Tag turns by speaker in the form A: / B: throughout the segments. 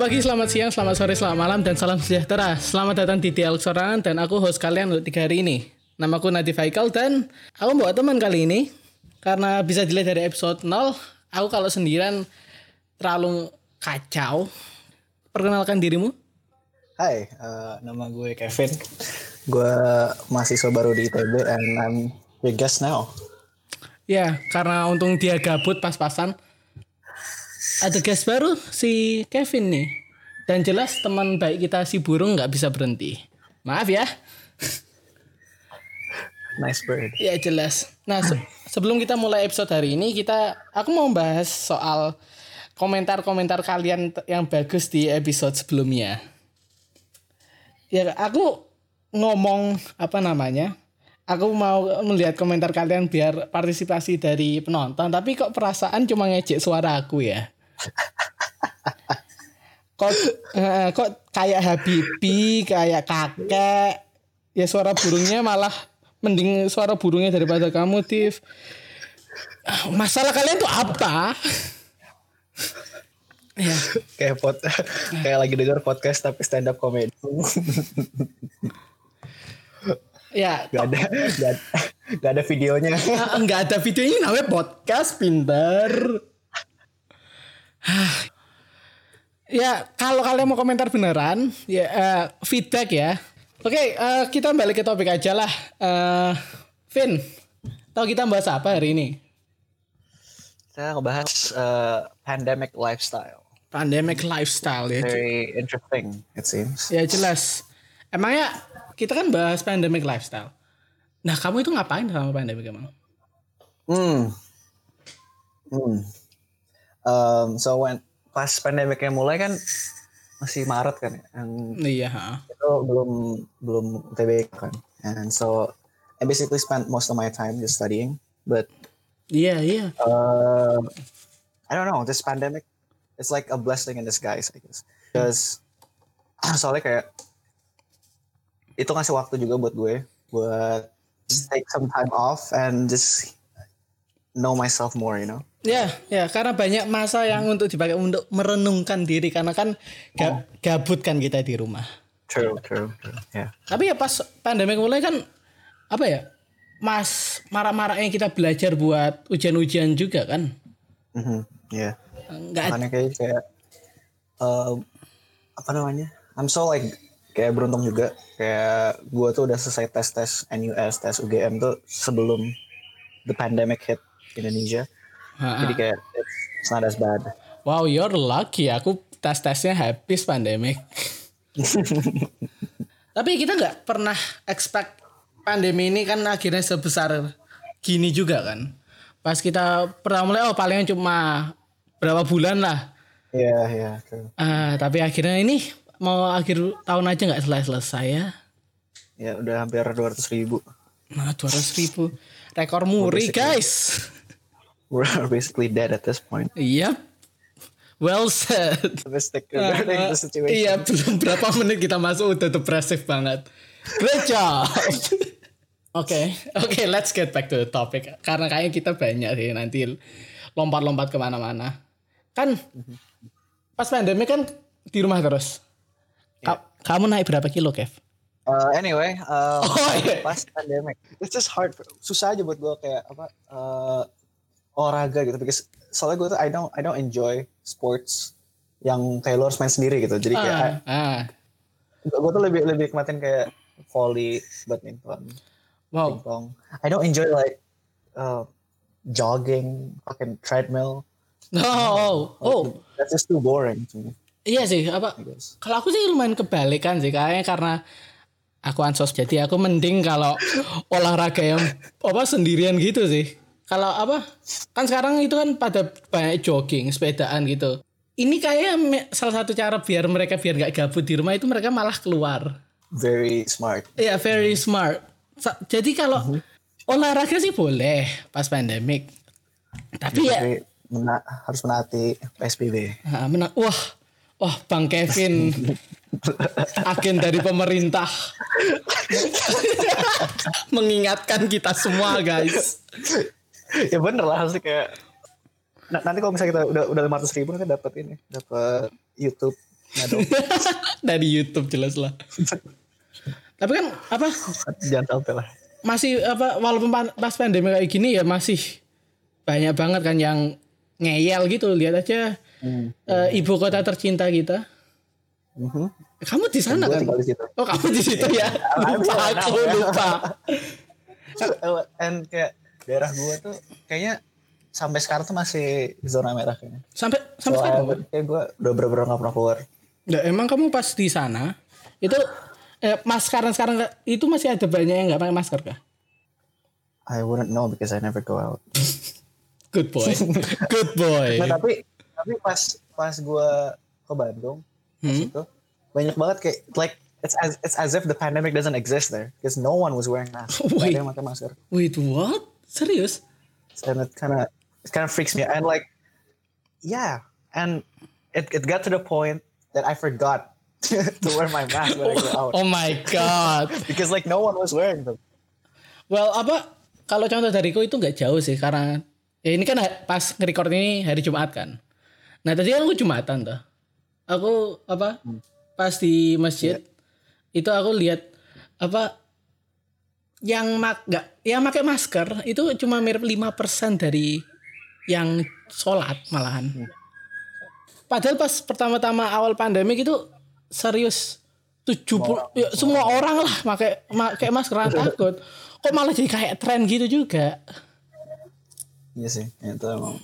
A: pagi, selamat siang, selamat sore, selamat malam, dan salam sejahtera. Selamat datang di DL Sorangan dan aku host kalian untuk tiga hari ini. Namaku Nadif Haikal dan aku bawa teman kali ini. Karena bisa dilihat dari episode 0, aku kalau sendirian terlalu kacau. Perkenalkan dirimu.
B: Hai, uh, nama gue Kevin. Gue mahasiswa baru di ITB and I'm your guest now.
A: Ya, karena untung dia gabut pas-pasan ada guest baru si Kevin nih. Dan jelas teman baik kita si burung nggak bisa berhenti. Maaf ya.
B: Nice bird.
A: Ya jelas. Nah se sebelum kita mulai episode hari ini kita aku mau bahas soal komentar-komentar kalian yang bagus di episode sebelumnya. Ya aku ngomong apa namanya? Aku mau melihat komentar kalian biar partisipasi dari penonton, tapi kok perasaan cuma ngejek suara aku ya kok uh, kok kayak Habibi, kayak kakek. Ya suara burungnya malah mending suara burungnya daripada kamu, Tiff. Masalah kalian tuh apa?
B: ya. kayak pot kayak lagi denger podcast tapi stand up comedy.
A: ya,
B: gak ada, gak, gak ada videonya.
A: Enggak ada videonya namanya podcast, pinter ya kalau kalian mau komentar beneran ya uh, feedback ya. Oke okay, uh, eh, kita balik ke topik aja lah. Uh, Vin tahu kita bahas apa hari ini?
B: Kita ngebahas uh, pandemic lifestyle.
A: Pandemic lifestyle ya.
B: Very interesting it seems.
A: Ya jelas. Emangnya kita kan bahas pandemic lifestyle. Nah kamu itu ngapain sama pandemic emang?
B: Hmm. Hmm um, so when pas pandemiknya mulai kan masih Maret kan ya, yang
A: iya
B: itu belum belum TB kan. And so I basically spent most of my time just studying but
A: yeah, yeah.
B: uh, I don't know this pandemic it's like a blessing in disguise I guess. Because soalnya kayak itu ngasih waktu juga buat gue buat just take some time off and just know myself more you know
A: Ya, ya, karena banyak masa yang untuk dipakai untuk merenungkan diri karena kan ga, oh. gabut kan kita di rumah.
B: True, true, true. Yeah.
A: Tapi ya pas pandemi mulai kan apa ya? Mas marah-marahnya kita belajar buat ujian-ujian juga kan?
B: Mm -hmm. Ya. Yeah.
A: Enggak.
B: Makanya kayak kayak uh, apa namanya? I'm so like kayak beruntung juga kayak gue tuh udah selesai tes tes NUS tes UGM tuh sebelum the pandemic hit Indonesia jadi kayak it's not as bad.
A: Wow, you're lucky. Aku tes-tesnya habis pandemik. Tapi kita nggak pernah expect pandemi ini kan akhirnya sebesar gini juga kan. Pas kita pertama mulai oh paling cuma berapa bulan lah.
B: Iya, yeah, iya. Yeah,
A: uh, tapi akhirnya ini mau akhir tahun aja nggak selesai-selesai ya.
B: Ya udah hampir 200 ribu.
A: Nah 200 ribu. Rekor muri guys
B: we're basically dead at this point.
A: Yep. Well said.
B: Uh, uh,
A: iya, belum berapa menit kita masuk udah depresif banget. Great job. Oke, okay. oke, okay, let's get back to the topic. Karena kayaknya kita banyak sih nanti lompat-lompat ke mana-mana. Kan pas pandemi kan di rumah terus. Yeah. kamu naik berapa kilo, Kev?
B: Uh, anyway, uh, oh, yeah. pas pandemic, it's just hard. Susah aja buat gue kayak apa? Uh, olahraga gitu because soalnya gue tuh I don't I don't enjoy sports yang kayak lo harus main sendiri gitu. Jadi kayak uh, uh. gue tuh lebih lebih kematin kayak volley badminton wow. pingpong. I don't enjoy like uh, jogging fucking treadmill.
A: No oh, oh.
B: that's just too boring to me.
A: Iya sih apa kalau aku sih lumayan kebalikan sih kayaknya karena aku ansos. Jadi aku mending kalau olahraga yang apa sendirian gitu sih kalau apa kan sekarang itu kan pada banyak jogging sepedaan gitu. Ini kayak salah satu cara biar mereka biar nggak gabut di rumah itu mereka malah keluar.
B: Very smart.
A: Iya yeah, very smart. Jadi kalau mm -hmm. olahraga sih boleh pas pandemik. Tapi ya
B: mena harus menaati PSBB
A: nah, mena wah wah bang Kevin. Agen dari pemerintah. Mengingatkan kita semua guys
B: ya bener lah harusnya kayak nah, nanti kalau misalnya kita udah udah lima ratus ribu nanti dapat ini dapat YouTube
A: Dari YouTube jelas lah. Tapi kan apa?
B: Jangan sampai lah.
A: Masih apa walaupun pas pandemi kayak gini ya masih banyak banget kan yang ngeyel gitu. Lihat aja hmm. uh, ibu kota tercinta kita. Mm-hmm. Kamu di sana kan? Di. Oh kamu di situ ya? lupa aku lupa.
B: And kayak daerah gua tuh kayaknya sampai sekarang tuh masih zona merah kayaknya.
A: Sampai sampai so, sekarang?
B: Kayak gue udah bener-bener gak pernah keluar.
A: Ya, emang kamu pas di sana itu eh, mas sekarang sekarang itu masih ada banyak yang nggak pakai masker kah?
B: I wouldn't know because I never go out.
A: Good boy, good boy.
B: Nah, tapi tapi pas pas gue ke Bandung hmm? itu banyak banget kayak like it's as it's as if the pandemic doesn't exist there because no one was wearing mask. Wait, ada yang pakai masker.
A: Wait, what? Serius?
B: And it kind of it kind of freaks me. And like, yeah, and it it got to the point that I forgot to wear my mask when I go out.
A: Oh my god!
B: because like no one was wearing them.
A: Well, apa kalau contoh dariku itu nggak jauh sih karena ya ini kan pas nge-record ini hari Jumat kan. Nah tadi kan aku Jumatan tuh. Aku apa hmm. pas di masjid yeah. itu aku lihat apa yang mak nggak yang pakai masker itu cuma mirip 5% dari yang sholat malahan. Hmm. Padahal pas pertama-tama awal pandemi itu serius 70 puluh ya, semua orang lah pakai pakai masker takut. Kok malah jadi kayak tren gitu juga.
B: Iya sih, itu emang.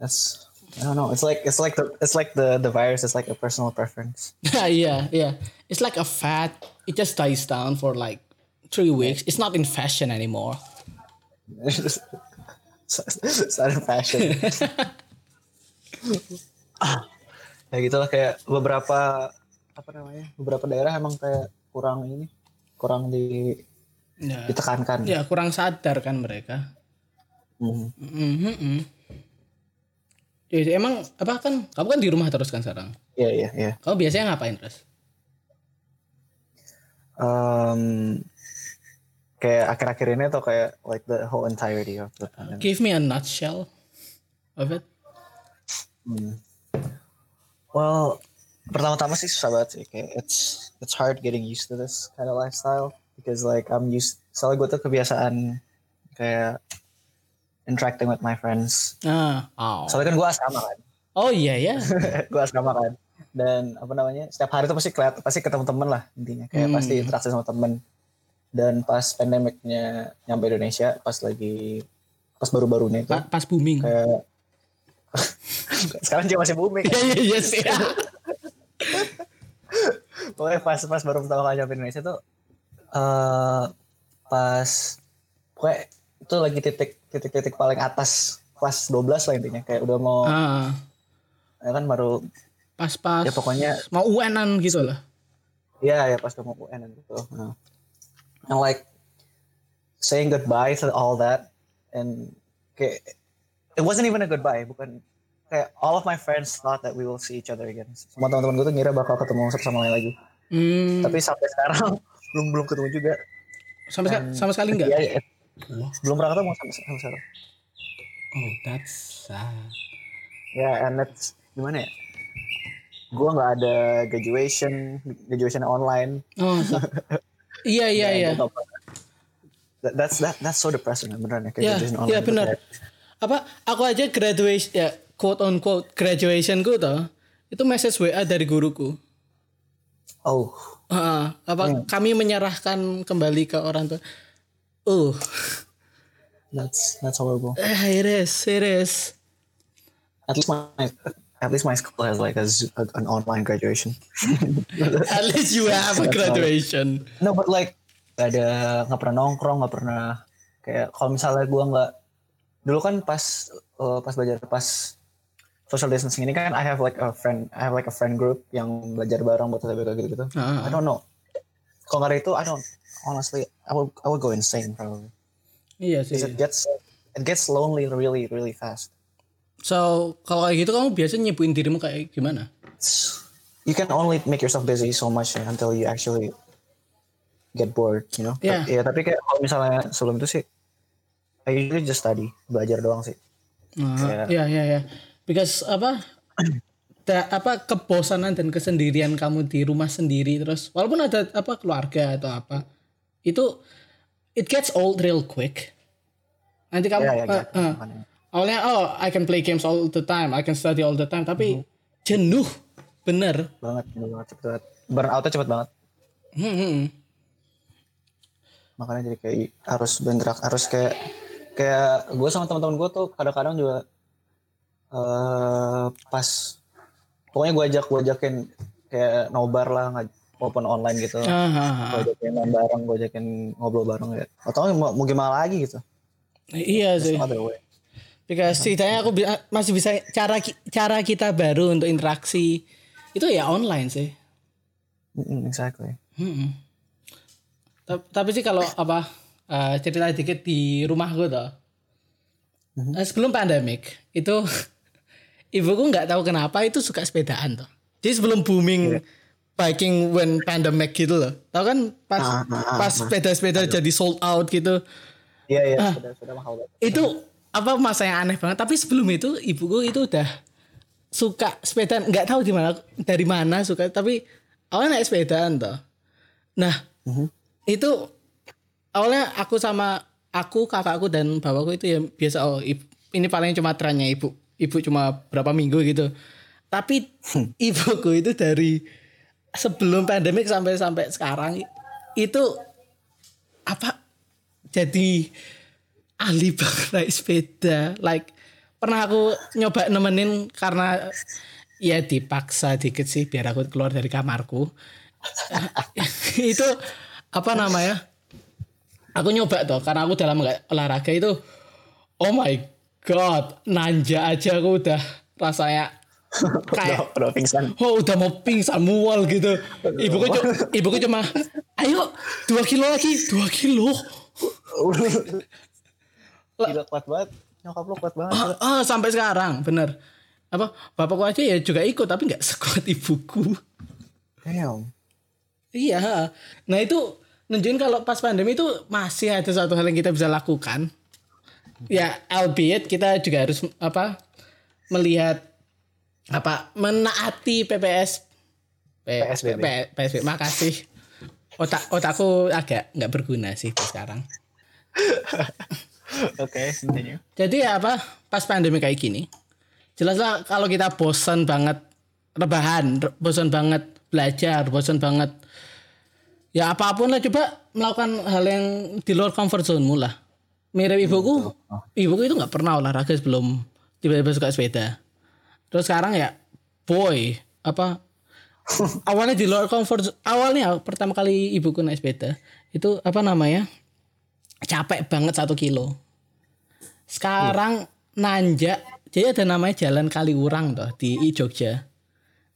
B: That's I don't know. It's like it's like the it's like the the virus is like a personal preference.
A: yeah, yeah. It's like a fad. It just dies down for like three weeks. It's not in fashion anymore.
B: it's not in fashion. ya gitulah kayak beberapa apa namanya beberapa daerah emang kayak kurang ini kurang di ya, ditekankan
A: ya kurang sadar kan mereka mm. Mm -hmm. Ya, emang apa kan kamu kan di rumah terus kan sekarang
B: iya iya iya
A: kamu biasanya ngapain terus
B: um, kayak akhir-akhir ini atau kayak like the whole entirety of the
A: pandemic? give me a nutshell of it
B: Hmm. Well, pertama-tama sih susah banget sih. Kayak it's it's hard getting used to this kind of lifestyle because like I'm used. Soalnya gue tuh kebiasaan kayak interacting with my friends.
A: Ah, oh.
B: Soalnya kan gue asrama kan.
A: Oh iya ya.
B: gue asrama kan. Dan apa namanya? Setiap hari tuh pasti keliat, pasti ketemu temen lah intinya. Kayak hmm. pasti interaksi sama temen. Dan pas pandemicnya nyampe Indonesia, pas lagi pas baru-barunya itu.
A: Pas booming.
B: Kayak sekarang dia masih booming.
A: Iya iya iya sih.
B: Pokoknya pas pas baru pertama kali nyampe Indonesia tuh uh, pas pokoknya itu lagi titik titik titik paling atas kelas 12 lah intinya kayak udah mau uh. ya kan baru
A: pas pas
B: ya pokoknya
A: mau UN-an gitu lah.
B: Iya ya pas mau UN gitu. Nah. And like saying goodbye to all that and kayak it wasn't even a goodbye bukan kayak all of my friends thought that we will see each other again. Semua teman-teman gue tuh ngira bakal ketemu satu sama lain lagi. Hmm. tapi sampai sekarang belum belum ketemu juga.
A: Sampai And, sama sekali enggak
B: iya, iya. belum pernah ketemu sampai, sampai sekarang
A: oh that's sad.
B: Ya yeah, and that's gimana ya? Gue nggak ada graduation graduation online.
A: Oh, iya iya iya
B: that's that that's so depressing beneran ya
A: yeah, online yeah, benar apa aku aja graduation ya quote on quote graduation ku toh itu message WA dari guruku.
B: Oh.
A: Uh, apa hmm. kami menyerahkan kembali ke orang tua. Oh.
B: That's that's horrible.
A: Eh, it is, it is.
B: At least my at least my school has like a, an online graduation.
A: at least you have a graduation.
B: No, but like ada nggak pernah nongkrong, nggak pernah kayak kalau misalnya gue nggak dulu kan pas uh, pas belajar pas social distancing ini kan I have like a friend I have like a friend group yang belajar bareng buat TBK gitu gitu. Uh-huh. I don't know. Kalau nggak ada itu I don't honestly I will I will go insane probably.
A: Iya sih.
B: It gets it gets lonely really really fast.
A: So kalau kayak gitu kamu biasa nyibuin dirimu kayak gimana?
B: You can only make yourself busy so much until you actually get bored, you know.
A: Yeah.
B: Iya, tapi kayak kalau misalnya sebelum itu sih I usually just study, belajar doang sih.
A: Yeah. yeah, yeah, yeah. Because apa? da, apa kebosanan dan kesendirian kamu di rumah sendiri terus walaupun ada apa keluarga atau apa itu it gets old real quick nanti kamu
B: Iya, iya,
A: uh,
B: iya.
A: uh, awalnya oh I can play games all the time. I can study all the time. Tapi
B: Mhm.
A: jenuh. Bener.
B: Banget bener banget cepet banget. Burnoutnya cepet banget.
A: Hmm, hmm, hmm.
B: makanya jadi kayak harus bergerak harus kayak kayak gue sama teman-teman gue tuh kadang-kadang juga eh pas pokoknya gue ajak gue ajakin kayak nobar lah walaupun online gitu.
A: Ah, ah, ah.
B: gue ajakin main bareng gue ajakin ngobrol bareng ya. Atau mau, mau gimana lagi gitu.
A: Iya sih Because setidaknya aku bi- masih bisa cara cara kita baru untuk interaksi itu ya online sih.
B: Mm, exactly
A: Hmm. Ta- Tapi sih kalau apa eh, cerita dikit di rumahku tuh. Eh, sebelum pandemik itu ibuku nggak tahu kenapa itu suka sepedaan tuh. Jadi sebelum booming biking when pandemic gitu loh. Tahu kan pas
B: Ah, ah, ah,
A: pas sepeda-sepeda jadi sold out gitu.
B: iya iya
A: Ah.
B: sudah sudah mahal banget
A: itu apa masa yang aneh banget? Tapi sebelum itu ibuku itu udah suka sepedaan. Nggak tahu di mana dari mana suka tapi awalnya naik sepedaan toh. Nah itu awalnya aku sama aku kakakku dan bapakku itu ya biasa oh ib- ini paling cuma trennya ibu ibu cuma berapa minggu gitu. Tapi ibuku itu dari sebelum pandemik sampai sampai sekarang itu apa jadi ahli banget naik sepeda. Like pernah aku nyoba nemenin karena ya dipaksa dikit sih biar aku keluar dari kamarku. Itu apa namanya? Aku nyoba tuh karena aku dalam nggak olahraga itu oh my god nanja aja aku udah rasanya kayak
B: udah, udah pingsan.
A: Oh udah mau pingsan mual gitu. Ibuku cu- ibuku cuma, ayo dua kilo lagi, dua kilo.
B: gila kuat banget nyokap lo kuat banget
A: Ah, ah, sampai sekarang, bener. Apa bapakku aja ya juga ikut tapi nggak sekuat ibuku.
B: damn
A: Iya. Nah itu nunjukin kalau pas pandemi itu masih ada satu hal yang kita bisa lakukan. Ya, albeit kita juga harus apa melihat apa menaati PPS P-
B: PSBB.
A: P- PSBB. Makasih. Otak otakku agak nggak berguna sih sekarang.
B: oke continue
A: Jadi ya apa pas pandemi kayak gini, jelaslah kalau kita bosan banget rebahan, re- bosan banget belajar, bosan banget ya apa pun lah coba melakukan hal yang di luar comfort zone mu lah. Mirip ibuku, ibuku itu nggak pernah olahraga sebelum tiba-tiba suka sepeda. Terus sekarang ya boy apa awalnya di luar comfort zone- awalnya pertama kali ibuku naik sepeda itu apa namanya capek banget satu kilo. Sekarang nanjak jadi ada namanya jalan Kaliurang toh di Jogja.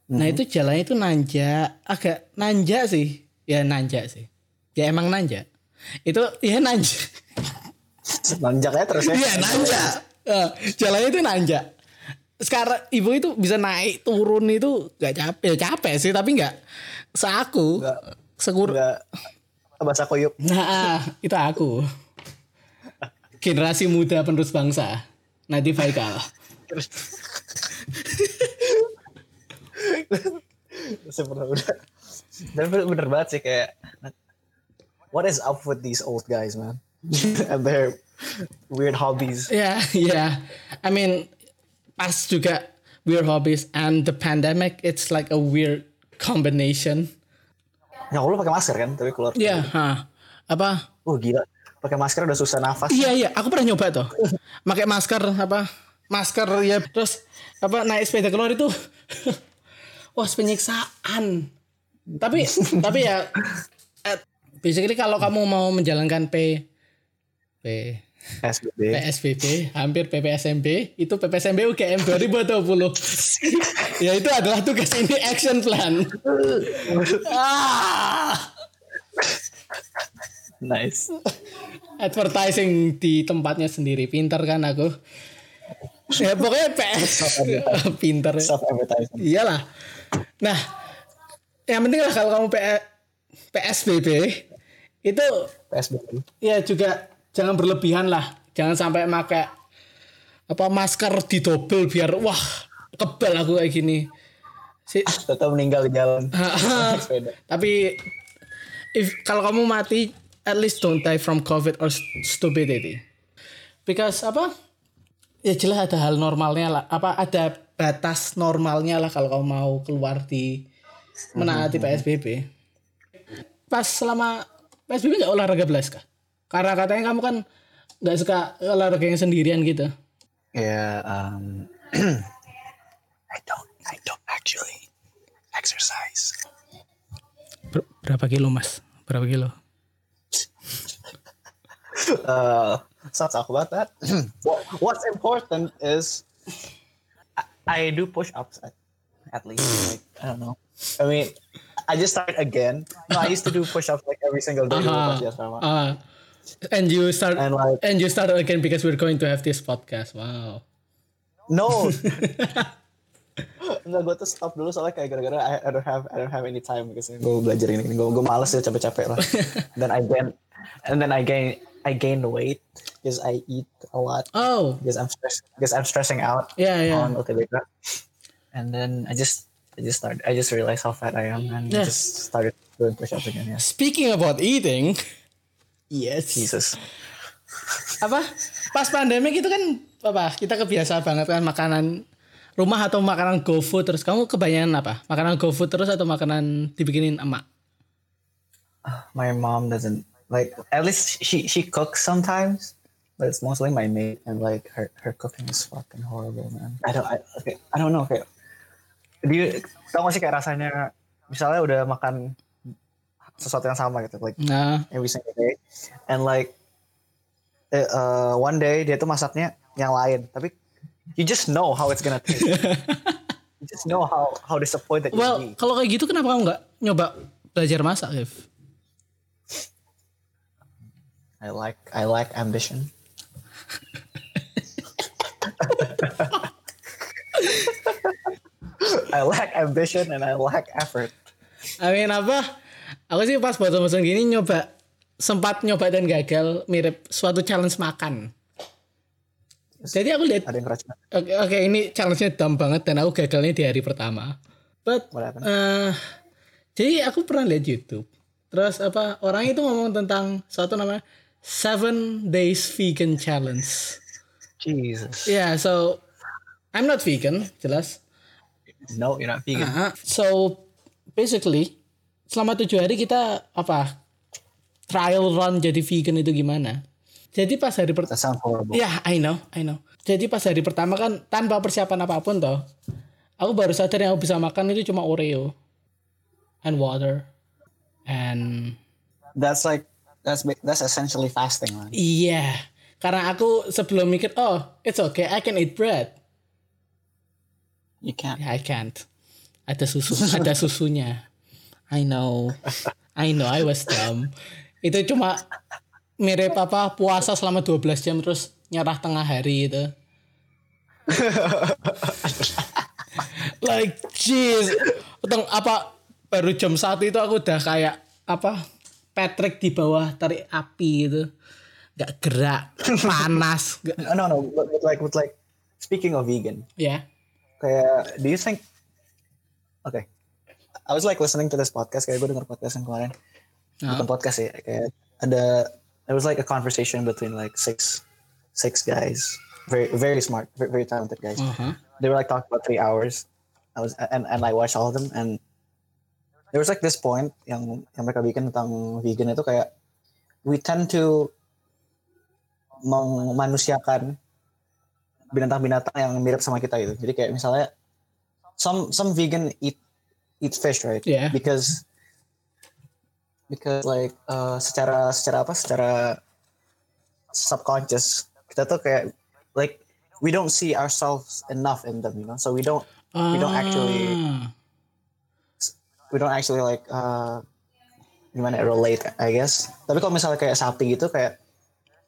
A: Nah itu jalannya itu nanjak agak nanjak sih. Ya nanjak sih. Ya emang nanjak. Itu ya nanjak.
B: Nanjaknya terus ya?
A: Iya nanjak. Eh, jalannya itu nanjak. Sekarang ibu itu bisa naik turun itu gak capek. Ya capek sih tapi nggak. Seaku sekur
B: Enggak bahasa koyup
A: Nah, itu aku. Generasi muda penerus bangsa. Nadi Faikal.
B: Sebenarnya. Dan bener, banget sih kayak what is up with these old guys man and their weird hobbies.
A: Ya, ya. I mean, pas juga weird hobbies and the pandemic, it's like a weird combination.
B: Ya lu pakai masker kan tapi keluar.
A: Ya, ha. Apa?
B: Oh gila. Pakai masker udah susah nafas.
A: Iya, iya. Aku pernah nyoba tuh. Pakai masker apa? Masker ya terus apa naik sepeda keluar itu. Wah, penyiksaan. Tapi tapi ya eh, basically kalau kamu mau menjalankan P P
B: SBB.
A: PSBB hampir PPSMB itu PPSMB UGM 2020 ya itu adalah tugas ini action plan ah,
B: Nice.
A: advertising di tempatnya sendiri pinter kan aku ya pokoknya PS pinter ya.
B: Self advertising.
A: iyalah nah yang penting lah kalau kamu PSBB itu
B: PSBB.
A: ya juga jangan berlebihan lah. Jangan sampai pakai apa masker didobel biar wah kebal aku kayak gini.
B: Si tetap meninggal di jalan.
A: Tapi if kalau kamu mati at least don't die from covid or stupidity. Because apa? Ya jelas ada hal normalnya lah. Apa ada batas normalnya lah kalau kamu mau keluar di menaati PSBB pas selama PSBB nggak olahraga belas kah karena katanya kamu kan nggak suka olahraga yang sendirian gitu
B: ya yeah, um, I don't I don't actually exercise.
A: Ber berapa kilo mas? Berapa kilo?
B: uh, let's talk about that. what, what's important is I, I do push-ups at, at least. Like, I don't know. I mean, I just started again. No, I used to do push-ups like every single day. Uh -huh. uh,
A: and you start and, like, and you started again because we're going to have this podcast. Wow.
B: No. Enggak, gue tuh stop dulu soalnya kayak gara-gara I, I don't have I don't have any time because gue belajar ini, gue gue males ya capek-capek lah. then I gain and then I gain I gain weight because I eat a lot.
A: Oh.
B: Because I'm stress because I'm stressing out.
A: Yeah, yeah.
B: On UTBK. And then I just I just started I just realized how fat I am and yeah. just started doing push-ups again. Yeah.
A: Speaking about eating,
B: yes. Jesus.
A: apa? Pas pandemi itu kan apa? Kita kebiasa banget kan makanan rumah atau makanan GoFood terus kamu kebanyakan apa? Makanan GoFood terus atau makanan dibikinin emak?
B: My mom doesn't like at least she she cooks sometimes, but it's mostly my maid and like her her cooking is fucking horrible man. I don't I, okay, I don't know kayak dia tau gak sih kayak rasanya misalnya udah makan sesuatu yang sama gitu like
A: nah.
B: every single day and like uh, one day dia tuh masaknya yang lain tapi you just know how it's gonna taste. you just know how how disappointed
A: well,
B: be.
A: kalau kayak gitu kenapa kamu nggak nyoba belajar masak, Kev?
B: I like I like ambition. I lack ambition and I lack effort.
A: I mean apa? Aku sih pas bosan-bosan gini nyoba sempat nyoba dan gagal mirip suatu challenge makan. Jadi aku lihat
B: ada yang keracunan.
A: Oke, okay, okay, ini challenge-nya dumb banget dan aku gagalnya di hari pertama. But uh, jadi aku pernah lihat YouTube. Terus apa orang itu ngomong tentang suatu namanya Seven Days Vegan Challenge.
B: Jesus.
A: Yeah, so I'm not vegan, jelas.
B: No, you're not vegan. Uh
A: -huh. So basically selama tujuh hari kita apa trial run jadi vegan itu gimana? Jadi pas hari pertama. Ya, yeah, I know, I know. Jadi pas hari pertama kan tanpa persiapan apa pun toh. Aku baru sadar yang aku bisa makan itu cuma Oreo and water and
B: that's like that's that's essentially fasting man.
A: Iya. Yeah. Karena aku sebelum mikir, oh, it's okay, I can eat bread.
B: You can't.
A: Yeah, I can't. Ada susu, ada susunya. I know. I know, I was dumb. Itu cuma mirip apa puasa selama 12 jam terus nyerah tengah hari itu. like jeez. Utang apa baru jam satu itu aku udah kayak apa Patrick di bawah tarik api itu. Gak gerak, panas.
B: Gak. No, no, but, but like, but like, speaking of vegan.
A: Yeah.
B: Kayak, do you think, okay, I was like listening to this podcast, kayak gue denger podcast yang kemarin. Uh. Bukan podcast sih, kayak ada it was like a conversation between like six six guys very very smart very, very talented guys
A: uh-huh.
B: they were like talking about three hours i was and, and i watched all of them and there was like this point yang yang mereka bikin tentang vegan itu kayak we tend to memanusiakan binatang-binatang yang mirip sama kita gitu jadi kayak misalnya some some vegan eat eat fish right
A: yeah
B: because because like uh, secara secara apa secara subconscious kita tuh kayak like we don't see ourselves enough in them you know so we don't uh. we don't actually ah. we don't actually like uh, gimana relate I guess tapi kalau misalnya kayak sapi gitu kayak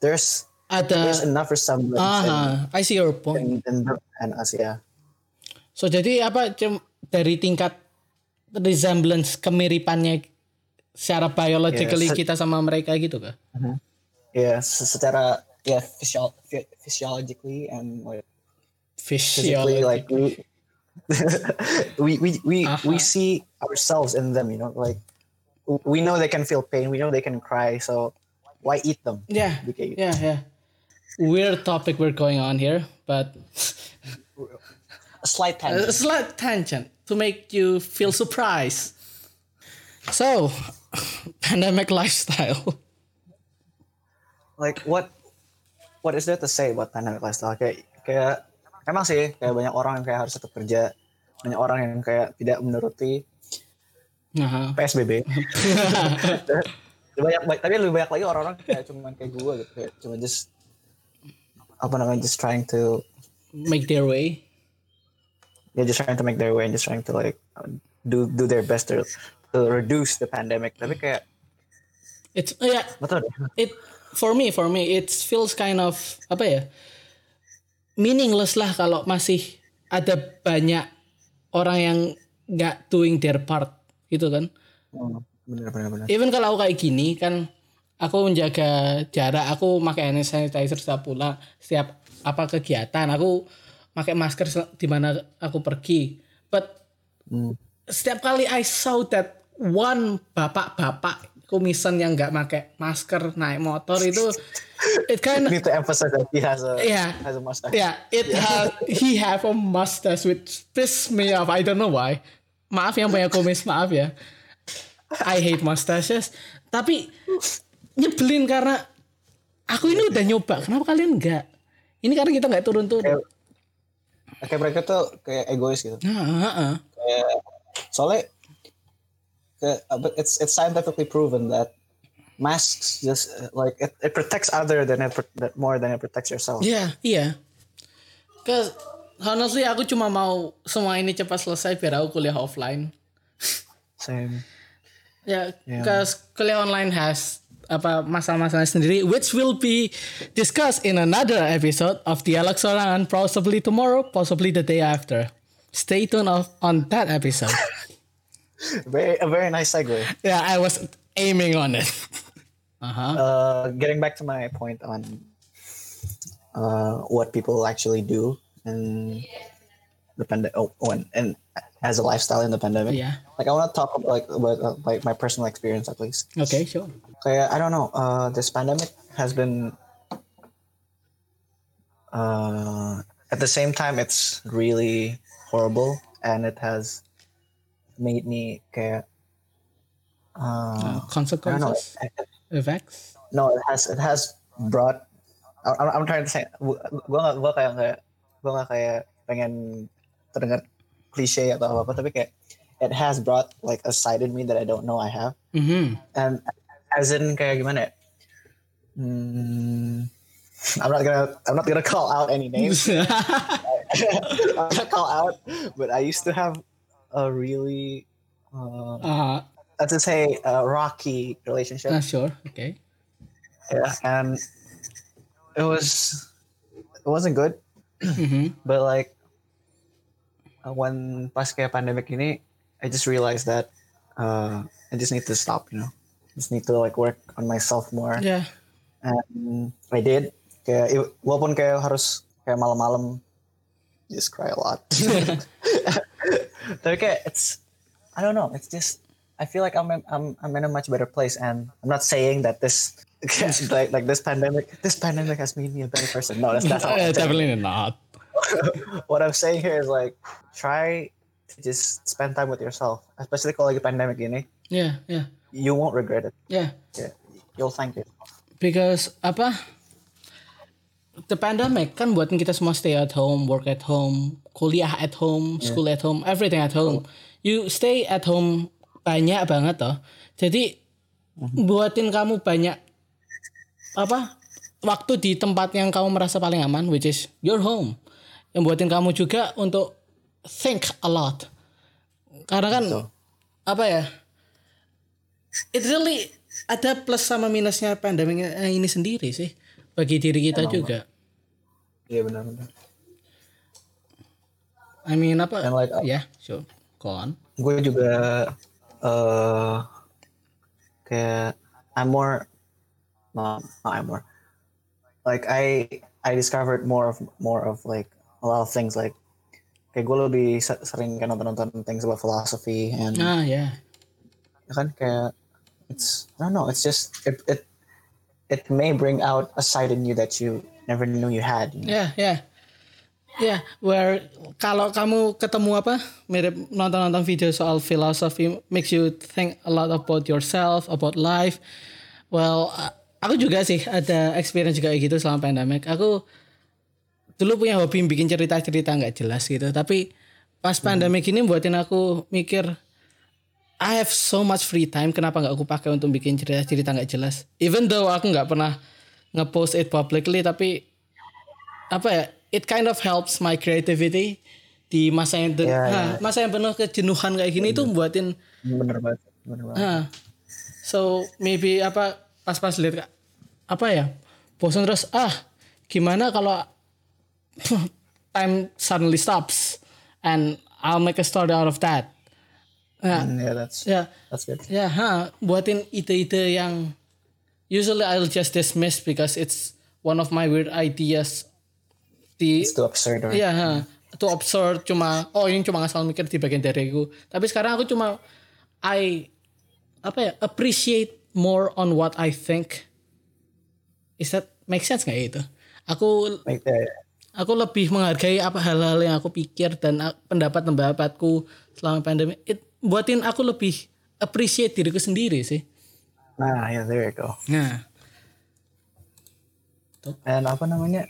B: there's
A: ada
B: there's enough resemblance
A: uh -huh. I see your point
B: in, in and us ya
A: so jadi apa dari tingkat resemblance kemiripannya secara biologically yeah, kita sama mereka gitu kah?
B: Uh -huh. Ya, yeah, secara ya yeah, physio physiologically and like
A: physically
B: like we we we we,
A: Uh-huh.
B: we see ourselves in them. You know, like we know they can feel pain. We know they can cry. So why eat them?
A: Yeah, yeah, yeah. Weird topic we're going on here, but
B: A slight
A: a
B: tangent.
A: slight tangent to make you feel surprised. So, pandemic lifestyle.
B: like what what is there to say about pandemic lifestyle kayak kayak emang sih kayak banyak orang yang kayak harus tetap kerja banyak orang yang kayak tidak menuruti
A: Aha.
B: PSBB banyak, banyak tapi lebih banyak lagi orang-orang kayak cuman kayak gue gitu kayak cuma just apa namanya just trying to
A: Make their way.
B: Yeah just trying to make their way and just trying to like do do their best to to reduce the pandemic tapi kayak
A: It's yeah.
B: betul.
A: It for me for me it feels kind of apa ya meaningless lah kalau masih ada banyak orang yang nggak doing their part gitu kan.
B: Hmm, bener bener bener
A: even kalau aku kayak gini kan aku menjaga jarak aku pakai hand sanitizer setiap pulang setiap apa kegiatan aku pakai masker di mana aku pergi but
B: Hmm.
A: setiap kali I saw that one bapak-bapak kumisan yang nggak pakai masker naik motor itu it kind of
B: need to emphasize that he has a
A: Yeah.
B: has a mustache
A: Yeah, it has he have a mustache which piss me off. I don't know why. Maaf yang punya kumis, maaf ya. I hate mustaches. Tapi nyebelin karena aku ini udah nyoba. Kenapa kalian enggak? Ini karena kita nggak turun-turun.
B: kayak kayak mereka tuh kayak egois gitu
A: Nah, heeh.
B: kayak soalnya kayak, uh, it's it's scientifically proven that masks just uh, like it, it protects other than it that more than it protects yourself.
A: Iya, iya. Cause honestly aku cuma mau semua ini cepat selesai biar aku kuliah offline.
B: Same.
A: Ya,
B: Yeah.
A: because kuliah online has apa masalah-masalah sendiri, which will be discussed in another episode of Dialog Sorangan, possibly tomorrow, possibly the day after. Stay tuned of, on that episode.
B: Very a very nice segue.
A: yeah, I was aiming on it. Uh-huh.
B: Uh, getting back to my point on uh, what people actually do and the pandemic. Oh, oh, and, and as a lifestyle in the pandemic.
A: Yeah.
B: Like I want to talk about like about uh, like my personal experience at least.
A: Okay, sure.
B: Kayak I don't know. Uh, this pandemic has been. Uh, at the same time, it's really horrible, and it has made me kayak.
A: Uh,
B: Uh,
A: consequences, effects.
B: No, it has it has brought. I- I'm, I'm trying to say, gue gak gue kayak gak kayak pengen terdengar cliche atau apa apa, tapi kayak it has brought like a side in me that I don't know I have.
A: Mm-hmm.
B: and as in kayak gimana ya? Hmm, I'm not gonna I'm not gonna call out any names. I'm not call out, but I used to have a really uh,
A: uh,
B: let's just say a rocky relationship.
A: uh, sure. Okay.
B: Yeah, and it was it wasn't good,
A: Mm-hmm.
B: but like when pas kayak pandemic ini, I just realized that uh, I just need to stop. You know, just need to like work on myself more.
A: Yeah.
B: and I did kayak walaupun kayak harus kayak malam-malam just cry a lot tapi kayak it's I don't know it's just I feel like I'm in, I'm I'm in a much better place and I'm not saying that this like like this pandemic this pandemic has made me a better person no that's that's not what
A: Uh,
B: I'm saying.
A: definitely not.
B: what I'm saying here is like try to just spend time with yourself especially kalau lagi pandemic ini
A: Yeah, yeah,
B: you won't regret it
A: yeah.
B: yeah, you'll thank it
A: Because apa? The pandemic kan buatin kita semua stay at home, work at home, kuliah at home, school at home, everything at home. You stay at home banyak banget toh. Jadi buatin kamu banyak apa? Waktu di tempat yang kamu merasa paling aman, which is your home. Yang buatin kamu juga untuk think a lot. Karena kan apa ya? It really ada plus sama minusnya pandemi ini sendiri sih bagi diri kita juga.
B: iya benar-benar
A: I mean apa?
B: And like,
A: Ya, sure. Go on.
B: gue juga eh kayak I'm more not, not I'm more like I I discovered more of more of like a lot of things like kayak gue lebih sering kayak nonton-nonton things about philosophy and
A: ah ya
B: yeah. kan kayak it's I don't know it's just it it it may bring out a side in you that you never knew you had.
A: Ya, yeah, ya. Yeah. Ya, yeah, where kalau kamu ketemu apa mirip nonton-nonton video soal filosofi makes you think a lot about yourself, about life. Well, aku juga sih ada experience juga gitu selama pandemic. Aku dulu punya hobi bikin cerita-cerita nggak jelas gitu, tapi pas hmm. pandemic ini buatin aku mikir I have so much free time, kenapa nggak aku pakai untuk bikin cerita-cerita nggak jelas? Even though aku nggak pernah ngepost it publicly, tapi apa ya? It kind of helps my creativity di masa yang yeah, nah, yeah. masa yang penuh kejenuhan kayak gini tuh buatin.
B: Bener banget. Bener banget.
A: Nah, so maybe apa pas-pas lihat apa ya? Bosan terus ah gimana kalau time suddenly stops and I'll make a story out of that
B: Yeah, mm, yeah that's
A: yeah.
B: that's good.
A: Yeah, ha, buatin ide-ide yang usually I'll just dismiss because it's one of my weird ideas.
B: Di, it's too absurd. Right?
A: Yeah, ha, too absurd. Cuma oh ini cuma asal mikir di bagian dari aku. Tapi sekarang aku cuma I apa ya appreciate more on what I think. Is that make sense nggak itu? Aku
B: like that.
A: Aku lebih menghargai apa hal-hal yang aku pikir dan pendapat-pendapatku selama pandemi. It buatin aku lebih appreciate diriku sendiri sih.
B: Nah, ya yeah, there you go.
A: Nah.
B: Dan apa namanya?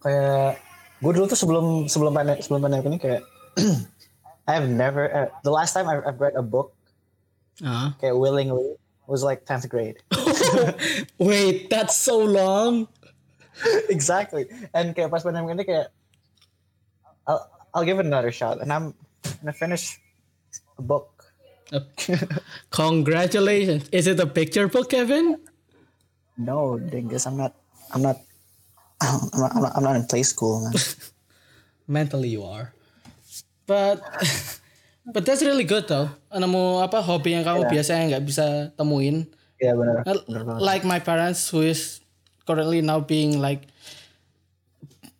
B: Kayak gue dulu tuh sebelum sebelum pandemi sebelum pandemi ini kayak I've never uh, the last time I've, I've read a book uh. kayak willingly was like 10th grade.
A: Wait, that's so long.
B: exactly. And kayak pas pandemi ini kayak I'll, I'll give it another shot and I'm gonna finish a book.
A: Congratulations! Is it a picture book, Kevin?
B: No, dingus. I'm not. I'm not. I'm not, I'm not, I'm not in play school, man.
A: Mentally, you are. But but that's really good though. Nemu apa hobi yang kamu yeah. biasanya nggak bisa temuin.
B: Iya yeah, benar.
A: Like my parents who is currently now being like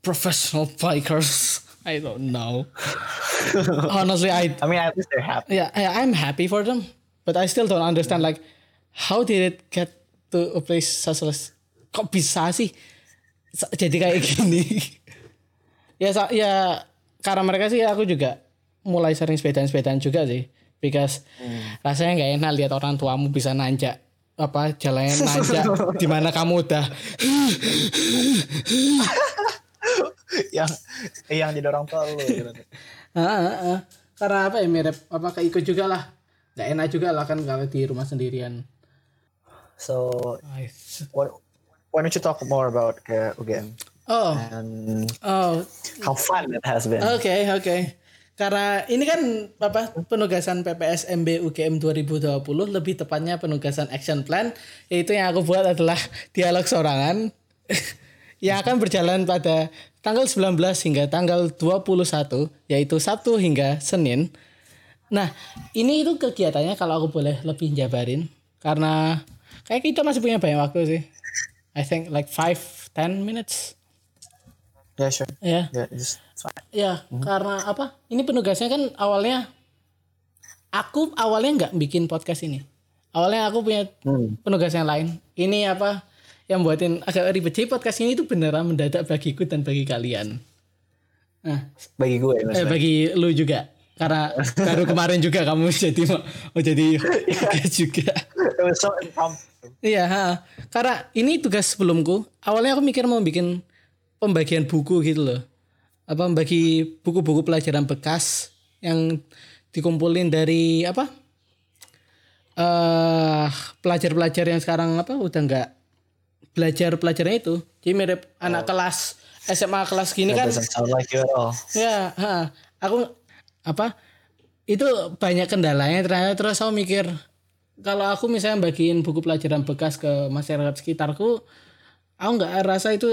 A: professional bikers. I don't know. Honestly, I.
B: I mean, at least they're happy.
A: Yeah, I'm happy for them, but I still don't understand. Like, how did it get to a place such as? Kok bisa sih jadi kayak gini? ya, ya karena mereka sih aku juga mulai sering sepedaan-sepedaan juga sih, because hmm. rasanya nggak enak lihat orang tuamu bisa nanjak apa jalannya nanjak di mana kamu udah
B: yang yang jadi orang tua lu gitu.
A: Karena apa ya mirip apa kayak ikut juga lah. Gak enak juga lah kan kalau di rumah sendirian.
B: So what why don't you talk more about kayak UGM?
A: Oh.
B: And
A: oh.
B: How fun it has been.
A: Oke, okay, oke. Okay. Karena ini kan apa penugasan PPSMB UGM 2020 lebih tepatnya penugasan action plan yaitu yang aku buat adalah dialog sorangan yang akan berjalan pada tanggal 19 hingga tanggal 21 yaitu Sabtu hingga Senin. Nah, ini itu kegiatannya kalau aku boleh lebih jabarin karena kayak kita masih punya banyak waktu sih. I think like 5 10 minutes.
B: Yeah, sure.
A: Ya. Yeah. Yeah, Ya, hmm. karena apa? Ini penugasnya kan awalnya aku awalnya nggak bikin podcast ini. Awalnya aku punya hmm. penugas yang lain. Ini apa? yang buatin agak ribet. Jadi podcast ini tuh beneran mendadak bagiku dan bagi kalian.
B: Nah, bagi gue
A: ya, eh, bagi lu juga. Karena baru kemarin juga kamu jadi mau, mau jadi juga. Iya, ha. karena ini tugas sebelumku. Awalnya aku mikir mau bikin pembagian buku gitu loh. Apa membagi buku-buku pelajaran bekas yang dikumpulin dari apa? Eh uh, pelajar-pelajar yang sekarang apa udah nggak belajar pelajarnya itu jadi mirip oh. anak kelas SMA kelas gini kan
B: like
A: ya ha, aku apa itu banyak kendalanya ternyata terus aku mikir kalau aku misalnya bagiin buku pelajaran bekas ke masyarakat sekitarku aku nggak rasa itu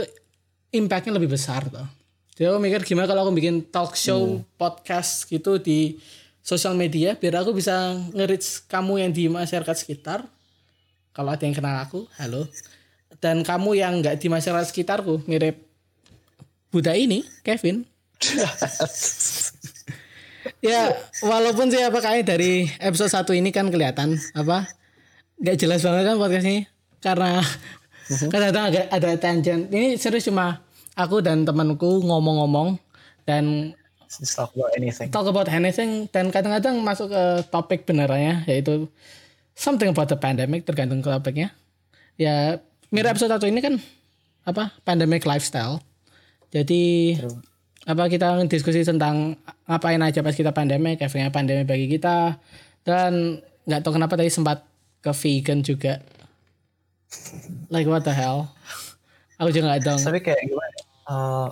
A: impactnya lebih besar tuh jadi aku mikir gimana kalau aku bikin talk show hmm. podcast gitu di sosial media biar aku bisa nge kamu yang di masyarakat sekitar. Kalau ada yang kenal aku halo. Dan kamu yang nggak di masyarakat sekitarku mirip Buddha ini Kevin. Ya walaupun sih apa kayak dari episode satu ini kan kelihatan apa nggak jelas banget kan podcast ini. Karena uh-huh. kan ada ada, ada tangent. Ini serius cuma aku dan temanku ngomong-ngomong dan
B: Just talk about anything.
A: talk about anything dan kadang-kadang masuk ke topik benerannya yaitu something about the pandemic tergantung ke topiknya. Ya mirip episode satu ini kan apa pandemic lifestyle. Jadi True. apa kita diskusi tentang ngapain aja pas kita pandemi, efeknya pandemi bagi kita. Dan nggak tahu kenapa tadi sempat ke vegan juga. Like what the hell? Aku juga nggak tahu.
B: Tapi kayak gimana? Uh,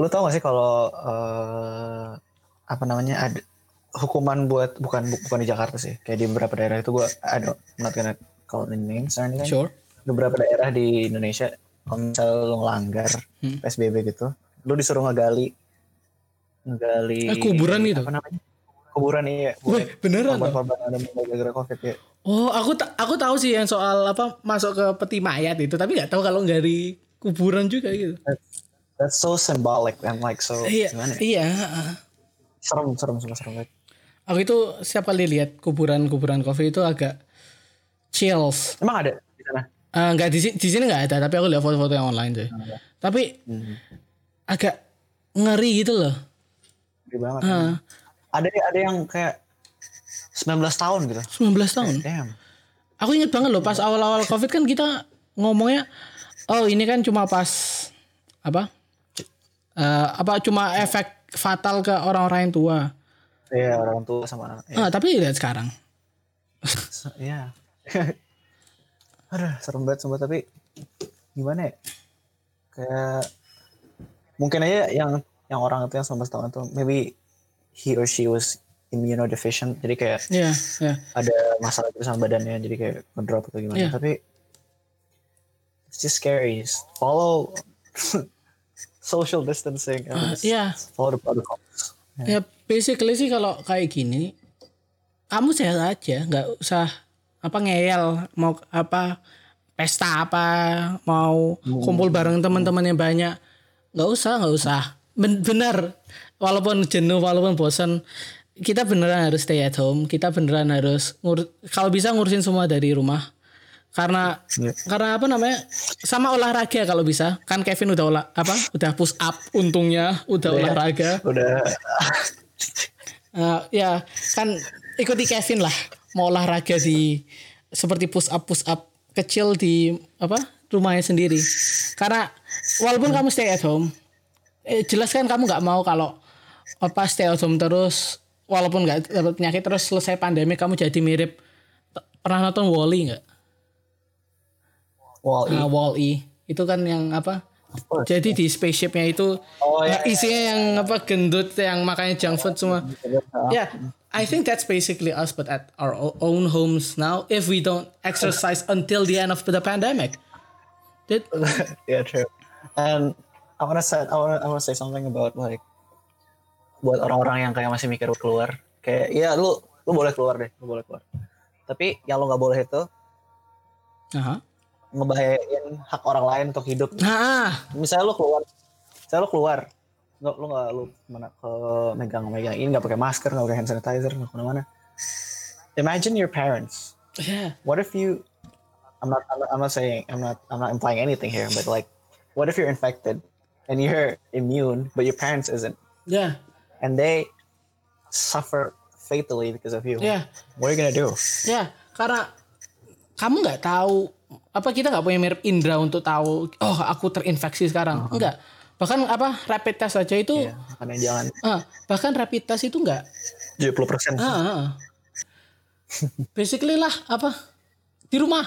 B: lu tau gak sih kalau uh, apa namanya ada hukuman buat bukan bukan di Jakarta sih kayak di beberapa daerah itu gue ada not gonna call the names anything.
A: Sure.
B: Beberapa daerah di Indonesia kalau misalnya lo ngelanggar hmm. PSBB gitu lo disuruh ngegali ngegali
A: eh, kuburan gitu
B: apa namanya kuburan iya
A: Wih, beneran
B: korban korban ada gara-gara covid ya
A: oh aku aku tahu sih yang soal apa masuk ke peti mayat itu tapi nggak tahu kalau dari kuburan juga gitu
B: that's, that's so symbolic and like so
A: iya
B: gimana
A: ya? iya
B: serem serem serem serem banget
A: aku itu siapa lihat kuburan kuburan covid itu agak chills
B: emang ada di sana
A: Uh, nggak di, di sini nggak ada, tapi aku lihat foto-foto yang online sih. Tapi hmm. agak ngeri gitu loh.
B: Ngeri banget. Uh. Ada ada yang kayak 19 tahun gitu.
A: 19 tahun. Damn. Aku inget banget loh pas awal-awal Covid kan kita ngomongnya oh ini kan cuma pas apa? Uh, apa cuma efek fatal ke orang-orang yang tua.
B: Iya, orang tua sama anak.
A: Ya. Ah, tapi lihat sekarang.
B: Iya. aduh serem banget sumpah tapi gimana ya kayak mungkin aja yang yang orang itu yang 19 tahun itu maybe he or she was immunodeficient jadi kayak
A: yeah, yeah.
B: ada masalah itu sama badannya jadi kayak ngedrop atau gimana yeah. tapi it's just scary follow social distancing
A: uh, yeah.
B: follow the protocols
A: yeah. ya basically sih kalau kayak gini kamu sehat aja nggak usah apa ngeyel mau apa pesta apa mau hmm. kumpul bareng teman-teman yang banyak nggak usah nggak usah benar walaupun jenuh walaupun bosan kita beneran harus stay at home kita beneran harus ngur kalau bisa ngurusin semua dari rumah. Karena yeah. karena apa namanya sama olahraga kalau bisa. Kan Kevin udah olah apa udah push up untungnya udah yeah. olahraga.
B: Udah.
A: Uh, ya kan ikuti Kevin lah. Mau olahraga di seperti push up push up kecil di apa rumahnya sendiri. Karena walaupun kamu stay at home eh, jelas kan kamu nggak mau kalau apa stay at home terus walaupun nggak dapat penyakit terus selesai pandemi kamu jadi mirip pernah nonton Wally nggak
B: Wall-E
A: nah, Wall-E itu kan yang apa jadi di spaceshipnya itu oh, iya, isinya yang apa gendut yang makanya junk food semua. Ya, I think that's basically us, but at our own homes now. If we don't exercise until the end of the pandemic,
B: Did? yeah, true. And I wanna say, I wanna, I wanna say something about like buat orang-orang yang kayak masih mikir keluar. Kayak, ya lu lu boleh keluar deh, lu boleh keluar. Tapi yang lu nggak boleh itu, uh -huh ngebahayain hak orang lain untuk hidup.
A: Nah,
B: misalnya lu keluar, misalnya lu keluar, lu lu nggak lu mana ke megang-megang ini nggak pakai masker, nggak pakai hand sanitizer, nggak ke mana-mana. Imagine your parents.
A: Yeah.
B: What if you? I'm not, I'm not. I'm not saying. I'm not. I'm not implying anything here. But like, what if you're infected and you're immune, but your parents isn't?
A: Yeah.
B: And they suffer fatally because of you.
A: Yeah.
B: What are you gonna do?
A: Yeah, karena kamu nggak tahu apa kita nggak punya mirip indra untuk tahu oh aku terinfeksi sekarang uh-huh. enggak bahkan apa rapid test saja itu
B: iya, jangan
A: uh, bahkan rapid test itu enggak
B: 70 persen uh, uh.
A: basically lah apa di rumah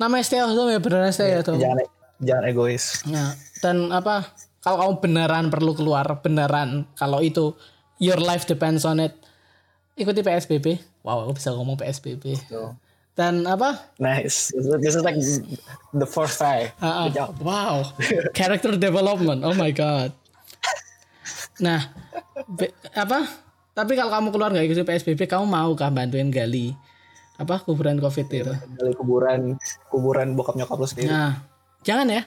A: namanya stay at home ya beneran stay at home
B: jangan jangan egois
A: nah, dan apa kalau kamu beneran perlu keluar beneran kalau itu your life depends on it ikuti PSBB wow aku bisa ngomong PSBB dan apa?
B: Nice. This is like the fourth try.
A: Uh, uh, wow. Character development. Oh my god. Nah, be, apa? Tapi kalau kamu keluar nggak ikut PSBB, kamu mau kah bantuin gali apa kuburan COVID ya, itu?
B: Gali kuburan kuburan bokap nyokap lu sendiri.
A: Nah, jangan ya,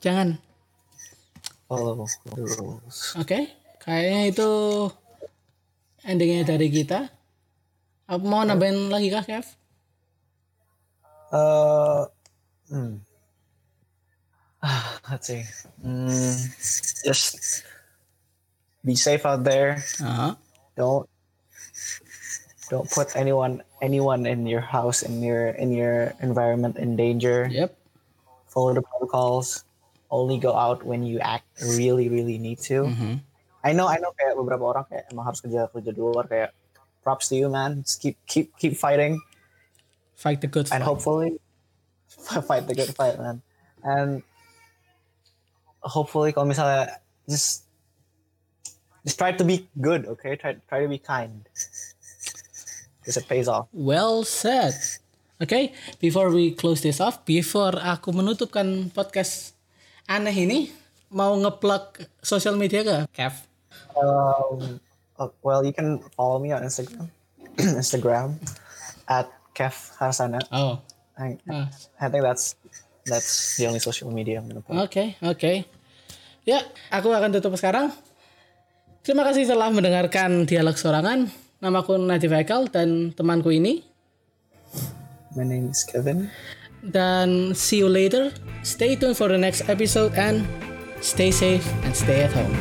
A: jangan.
B: Oh,
A: Oke, okay? kayaknya itu endingnya dari kita apa mau nambahin lagi kah Kev?
B: Uh, hmm. Ah, let's see. Mm, just be safe out there.
A: Uh-huh.
B: Don't don't put anyone anyone in your house in your in your environment in danger.
A: Yep.
B: Follow the protocols. Only go out when you act really really need to.
A: Mhm.
B: I know I know kayak beberapa orang kayak emang harus kerja kerja di luar kayak props to you man. Just keep keep keep fighting
A: Fight the good
B: and
A: fight.
B: hopefully fight the good fight man. And hopefully kalau misalnya just just try to be good, okay? Try try to be kind. Because it pays off.
A: Well said. Oke, before we close this off, before aku menutupkan podcast aneh ini, mau ngeplug sosial media gak, Kev?
B: Um, uh, well, you can follow me on Instagram, Instagram at Kev Harsana.
A: Oh,
B: I,
A: ah,
B: I think that's that's the only social media I'm gonna put.
A: oke, oke. Ya, aku akan tutup sekarang. Terima kasih telah mendengarkan dialog sorangan. Namaku Nadif Haikal dan temanku ini.
B: My name is Kevin.
A: Dan see you later. Stay tuned for the next episode and stay safe and stay at home.